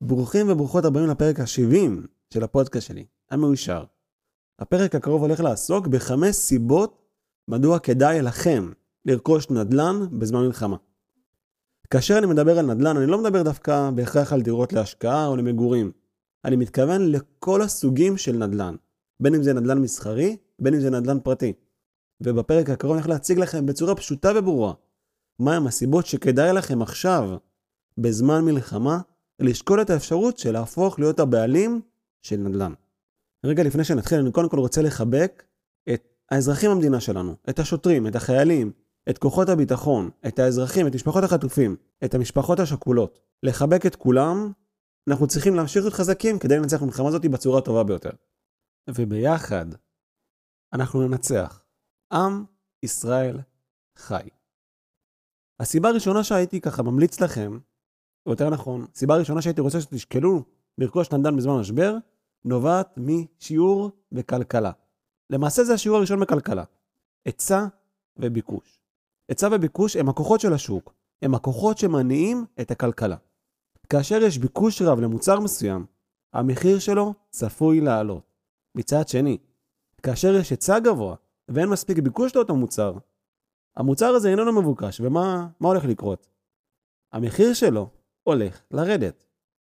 ברוכים וברוכות הבאים לפרק ה-70 של הפודקאסט שלי, המאושר. הפרק הקרוב הולך לעסוק בחמש סיבות מדוע כדאי לכם לרכוש נדל"ן בזמן מלחמה. כאשר אני מדבר על נדל"ן, אני לא מדבר דווקא בהכרח על דירות להשקעה או למגורים. אני מתכוון לכל הסוגים של נדל"ן, בין אם זה נדל"ן מסחרי, בין אם זה נדל"ן פרטי. ובפרק הקרוב אני הולך להציג לכם בצורה פשוטה וברורה מהם הסיבות שכדאי לכם עכשיו, בזמן מלחמה, לשקול את האפשרות של להפוך להיות הבעלים של נדל"ן. רגע לפני שנתחיל, אני קודם כל רוצה לחבק את האזרחים במדינה שלנו, את השוטרים, את החיילים, את כוחות הביטחון, את האזרחים, את משפחות החטופים, את המשפחות השכולות. לחבק את כולם, אנחנו צריכים להמשיך להיות חזקים כדי לנצח במלחמה הזאת בצורה הטובה ביותר. וביחד, אנחנו ננצח. עם ישראל חי. הסיבה הראשונה שהייתי ככה ממליץ לכם, או יותר נכון, סיבה הראשונה שהייתי רוצה שתשקלו לרכוש נדל"ן בזמן משבר, נובעת משיעור בכלכלה. למעשה זה השיעור הראשון בכלכלה. היצע וביקוש. היצע וביקוש הם הכוחות של השוק, הם הכוחות שמניעים את הכלכלה. כאשר יש ביקוש רב למוצר מסוים, המחיר שלו צפוי לעלות. מצד שני, כאשר יש היצע גבוה ואין מספיק ביקוש לאותו מוצר, המוצר הזה איננו מבוקש, ומה הולך לקרות? המחיר שלו הולך לרדת.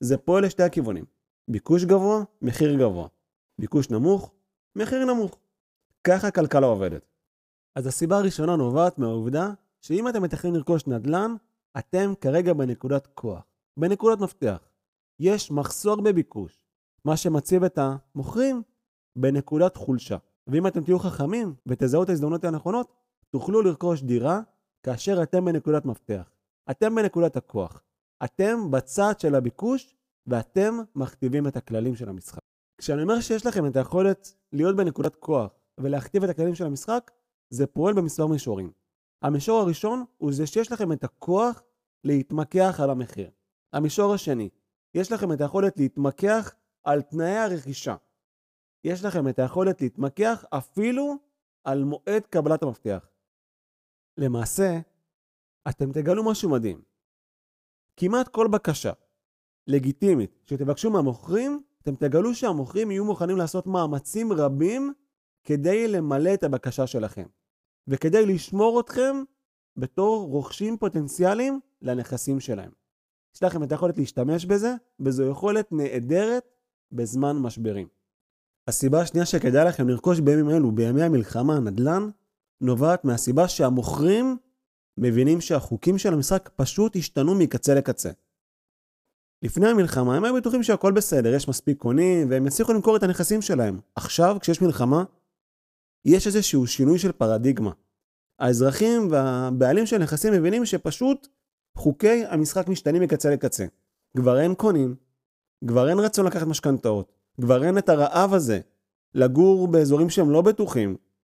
זה פועל לשתי הכיוונים. ביקוש גבוה, מחיר גבוה. ביקוש נמוך, מחיר נמוך. ככה הכלכלה עובדת. אז הסיבה הראשונה נובעת מהעובדה שאם אתם מתכננים לרכוש נדל"ן, אתם כרגע בנקודת כוח, בנקודת מפתח. יש מחסור בביקוש, מה שמציב את המוכרים בנקודת חולשה. ואם אתם תהיו חכמים ותזהו את ההזדמנות הנכונות, תוכלו לרכוש דירה כאשר אתם בנקודת מפתח. אתם בנקודת הכוח. אתם בצד של הביקוש ואתם מכתיבים את הכללים של המשחק. כשאני אומר שיש לכם את היכולת להיות בנקודת כוח ולהכתיב את הכללים של המשחק, זה פועל במספר מישורים. המישור הראשון הוא זה שיש לכם את הכוח להתמקח על המחיר. המישור השני, יש לכם את היכולת להתמקח על תנאי הרכישה. יש לכם את היכולת להתמקח אפילו על מועד קבלת המפתח. למעשה, אתם תגלו משהו מדהים. כמעט כל בקשה לגיטימית שתבקשו מהמוכרים, אתם תגלו שהמוכרים יהיו מוכנים לעשות מאמצים רבים כדי למלא את הבקשה שלכם, וכדי לשמור אתכם בתור רוכשים פוטנציאליים לנכסים שלהם. יש לכם את היכולת להשתמש בזה, וזו יכולת נהדרת בזמן משברים. הסיבה השנייה שכדאי לכם לרכוש בימים אלו, בימי המלחמה, נדל"ן, נובעת מהסיבה שהמוכרים מבינים שהחוקים של המשחק פשוט השתנו מקצה לקצה. לפני המלחמה הם היו בטוחים שהכל בסדר, יש מספיק קונים והם יצליחו למכור את הנכסים שלהם. עכשיו, כשיש מלחמה, יש איזשהו שינוי של פרדיגמה. האזרחים והבעלים של נכסים מבינים שפשוט חוקי המשחק משתנים מקצה לקצה. כבר אין קונים, כבר אין רצון לקחת משכנתאות, כבר אין את הרעב הזה לגור באזורים שהם לא בטוחים,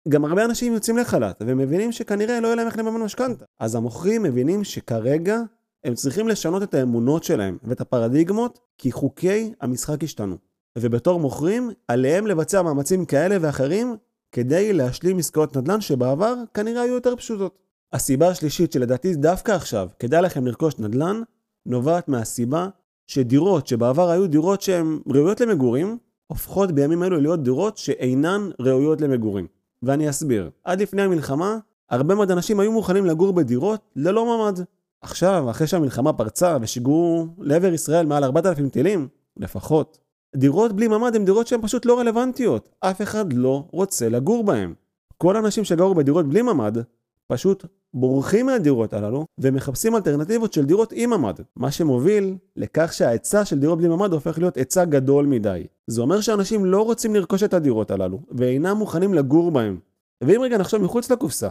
גם הרבה אנשים יוצאים לחל"ת ומבינים שכנראה לא יהיה להם איך לממן משכנתה. אז המוכרים מבינים שכרגע הם צריכים לשנות את האמונות שלהם ואת הפרדיגמות כי חוקי המשחק השתנו. ובתור מוכרים, עליהם לבצע מאמצים כאלה ואחרים כדי להשלים עסקאות נדל"ן שבעבר כנראה היו יותר פשוטות. הסיבה השלישית שלדעתי דווקא עכשיו כדאי לכם לרכוש נדל"ן, נובעת מהסיבה שדירות שבעבר היו דירות שהן ראויות למגורים, הופכות בימים אלו להיות דירות שאינן ראויות למגורים. ואני אסביר. עד לפני המלחמה, הרבה מאוד אנשים היו מוכנים לגור בדירות ללא ממ"ד. עכשיו, אחרי שהמלחמה פרצה ושיגרו לעבר ישראל מעל 4,000 טילים, לפחות, דירות בלי ממ"ד הן דירות שהן פשוט לא רלוונטיות. אף אחד לא רוצה לגור בהן. כל האנשים שגרו בדירות בלי ממ"ד, פשוט בורחים מהדירות הללו ומחפשים אלטרנטיבות של דירות עם ממ"ד. מה שמוביל לכך שההיצע של דירות בלי ממ"ד הופך להיות היצע גדול מדי. זה אומר שאנשים לא רוצים לרכוש את הדירות הללו ואינם מוכנים לגור בהם. ואם רגע נחשוב מחוץ לקופסה,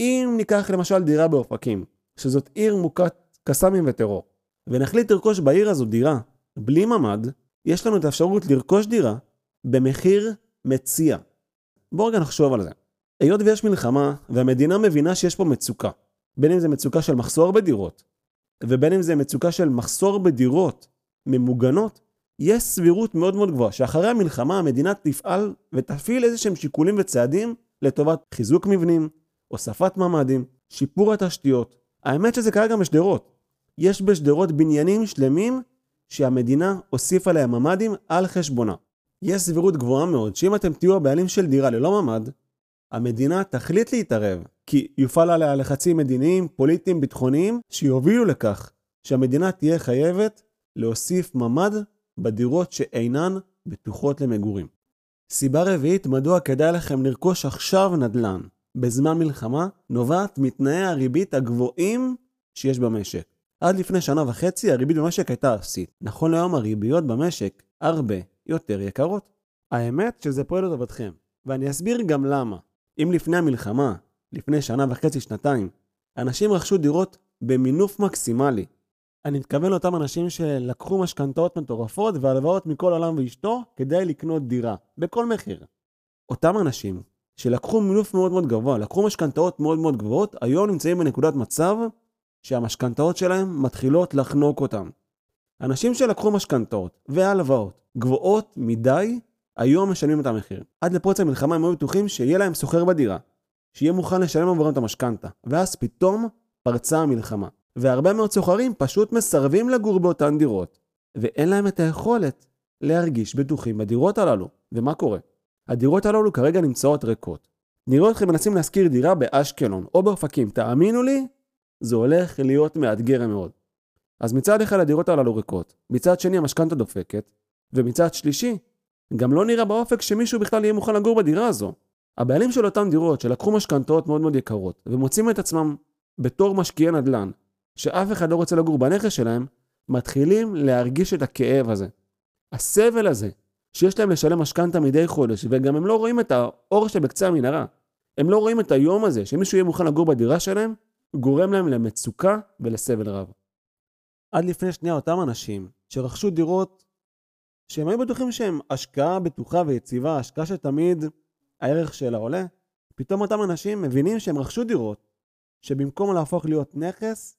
אם ניקח למשל דירה באופקים, שזאת עיר מוכת קסאמים וטרור, ונחליט לרכוש בעיר הזו דירה בלי ממ"ד, יש לנו את האפשרות לרכוש דירה במחיר מציע. בואו רגע נחשוב על זה. היות ויש מלחמה, והמדינה מבינה שיש פה מצוקה, בין אם זה מצוקה של מחסור בדירות, ובין אם זה מצוקה של מחסור בדירות ממוגנות, יש סבירות מאוד מאוד גבוהה שאחרי המלחמה המדינה תפעל ותפעיל איזה שהם שיקולים וצעדים לטובת חיזוק מבנים, הוספת ממ"דים, שיפור התשתיות. האמת שזה קרה גם בשדרות. יש בשדרות בניינים שלמים שהמדינה הוסיפה להם ממ"דים על חשבונה. יש סבירות גבוהה מאוד שאם אתם תהיו הבעלים של דירה ללא ממ"ד, המדינה תחליט להתערב, כי יופעל עליה לחצים מדיניים, פוליטיים, ביטחוניים, שיובילו לכך שהמדינה תהיה חייבת להוסיף ממ"ד בדירות שאינן בטוחות למגורים. סיבה רביעית מדוע כדאי לכם לרכוש עכשיו נדל"ן בזמן מלחמה, נובעת מתנאי הריבית הגבוהים שיש במשק. עד לפני שנה וחצי הריבית במשק הייתה אפסית. נכון להיום הריביות במשק הרבה יותר יקרות. האמת שזה פועל לטובתכם, ואני אסביר גם למה. אם לפני המלחמה, לפני שנה וחצי, שנתיים, אנשים רכשו דירות במינוף מקסימלי. אני מתכוון לאותם אנשים שלקחו משכנתאות מטורפות והלוואות מכל עולם ואשתו כדי לקנות דירה, בכל מחיר. אותם אנשים שלקחו מינוף מאוד מאוד גבוה, לקחו משכנתאות מאוד מאוד גבוהות, היום נמצאים בנקודת מצב שהמשכנתאות שלהם מתחילות לחנוק אותם. אנשים שלקחו משכנתאות והלוואות גבוהות מדי, היום משלמים את המחיר. עד לפרוץ המלחמה הם היו בטוחים שיהיה להם סוחר בדירה, שיהיה מוכן לשלם עבורם את המשכנתה, ואז פתאום פרצה המלחמה. והרבה מאוד סוחרים פשוט מסרבים לגור באותן דירות, ואין להם את היכולת להרגיש בטוחים בדירות הללו. ומה קורה? הדירות הללו כרגע נמצאות ריקות. נראה אתכם מנסים להשכיר דירה באשקלון או באופקים, תאמינו לי, זה הולך להיות מאתגר מאוד. אז מצד אחד הדירות הללו ריקות, מצד שני המשכנתה דופקת, ומצד שלישי, גם לא נראה באופק שמישהו בכלל יהיה מוכן לגור בדירה הזו. הבעלים של אותן דירות שלקחו משכנתאות מאוד מאוד יקרות, ומוצאים את עצמם בתור משקיעי נדל"ן, שאף אחד לא רוצה לגור בנכס שלהם, מתחילים להרגיש את הכאב הזה. הסבל הזה, שיש להם לשלם משכנתה מדי חודש, וגם הם לא רואים את האור שבקצה המנהרה. הם לא רואים את היום הזה שמישהו יהיה מוכן לגור בדירה שלהם, גורם להם למצוקה ולסבל רב. עד לפני שנייה אותם אנשים שרכשו דירות שהם היו בטוחים שהם השקעה בטוחה ויציבה, השקעה שתמיד הערך שלה עולה, פתאום אותם אנשים מבינים שהם רכשו דירות שבמקום להפוך להיות נכס,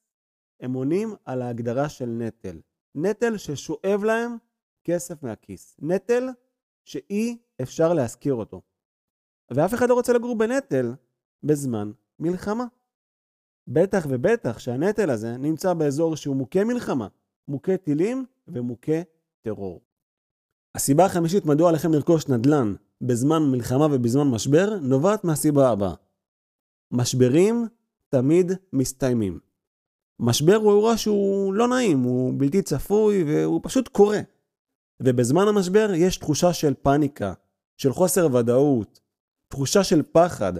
הם עונים על ההגדרה של נטל. נטל ששואב להם כסף מהכיס. נטל שאי אפשר להשכיר אותו. ואף אחד לא רוצה לגור בנטל בזמן מלחמה. בטח ובטח שהנטל הזה נמצא באזור שהוא מוכה מלחמה, מוכה טילים ומוכה טרור. הסיבה החמישית מדוע עליכם לרכוש נדל"ן בזמן מלחמה ובזמן משבר נובעת מהסיבה הבאה. משברים תמיד מסתיימים. משבר הוא אירוע שהוא לא נעים, הוא בלתי צפוי והוא פשוט קורה. ובזמן המשבר יש תחושה של פאניקה, של חוסר ודאות, תחושה של פחד.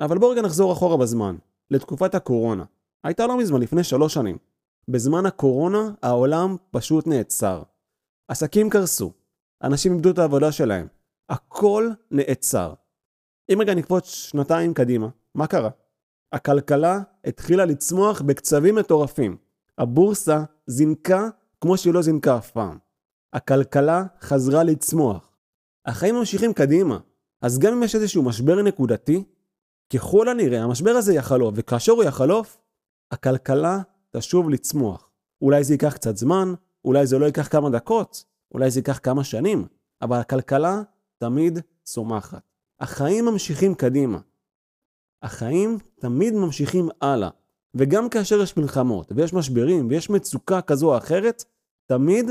אבל בואו רגע נחזור אחורה בזמן, לתקופת הקורונה. הייתה לא מזמן, לפני שלוש שנים. בזמן הקורונה העולם פשוט נעצר. עסקים קרסו, אנשים איבדו את העבודה שלהם. הכל נעצר. אם רגע נקפוץ שנתיים קדימה, מה קרה? הכלכלה התחילה לצמוח בקצבים מטורפים. הבורסה זינקה כמו שהיא לא זינקה אף פעם. הכלכלה חזרה לצמוח. החיים ממשיכים קדימה. אז גם אם יש איזשהו משבר נקודתי, ככל הנראה המשבר הזה יחלוף, וכאשר הוא יחלוף, הכלכלה תשוב לצמוח. אולי זה ייקח קצת זמן, אולי זה לא ייקח כמה דקות, אולי זה ייקח כמה שנים, אבל הכלכלה תמיד צומחת. החיים ממשיכים קדימה. החיים תמיד ממשיכים הלאה. וגם כאשר יש מלחמות, ויש משברים, ויש מצוקה כזו או אחרת, תמיד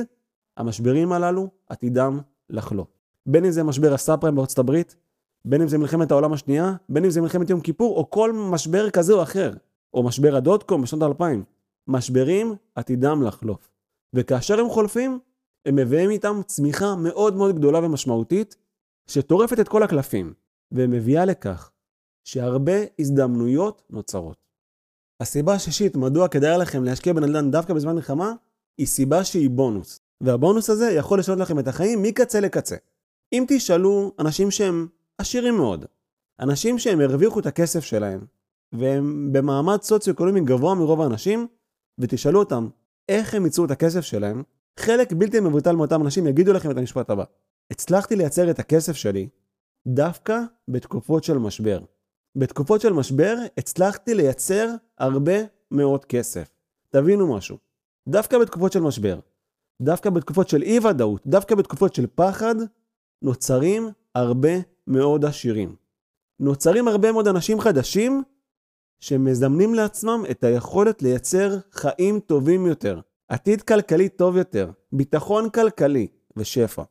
המשברים הללו עתידם לחלוף. בין אם זה משבר הסאב פריים בארצות הברית, בין אם זה מלחמת העולם השנייה, בין אם זה מלחמת יום כיפור, או כל משבר כזה או אחר, או משבר הדוטקום בשנות האלפיים. משברים עתידם לחלוף. וכאשר הם חולפים, הם מביאים איתם צמיחה מאוד מאוד גדולה ומשמעותית, שטורפת את כל הקלפים, ומביאה לכך שהרבה הזדמנויות נוצרות. הסיבה השישית מדוע כדאי לכם להשקיע בנדל"ן דווקא בזמן מלחמה, היא סיבה שהיא בונוס. והבונוס הזה יכול לשנות לכם את החיים מקצה לקצה. אם תשאלו אנשים שהם עשירים מאוד, אנשים שהם הרוויחו את הכסף שלהם, והם במעמד סוציו-אקונומי גבוה מרוב האנשים, ותשאלו אותם איך הם ייצרו את הכסף שלהם, חלק בלתי מבוטל מאותם אנשים יגידו לכם את המשפט הבא: הצלחתי לייצר את הכסף שלי דווקא בתקופות של משבר. בתקופות של משבר הצלחתי לייצר הרבה מאוד כסף. תבינו משהו, דווקא בתקופות של משבר, דווקא בתקופות של אי ודאות, דווקא בתקופות של פחד, נוצרים הרבה מאוד עשירים. נוצרים הרבה מאוד אנשים חדשים שמזמנים לעצמם את היכולת לייצר חיים טובים יותר. עתיד כלכלי טוב יותר, ביטחון כלכלי ושפע.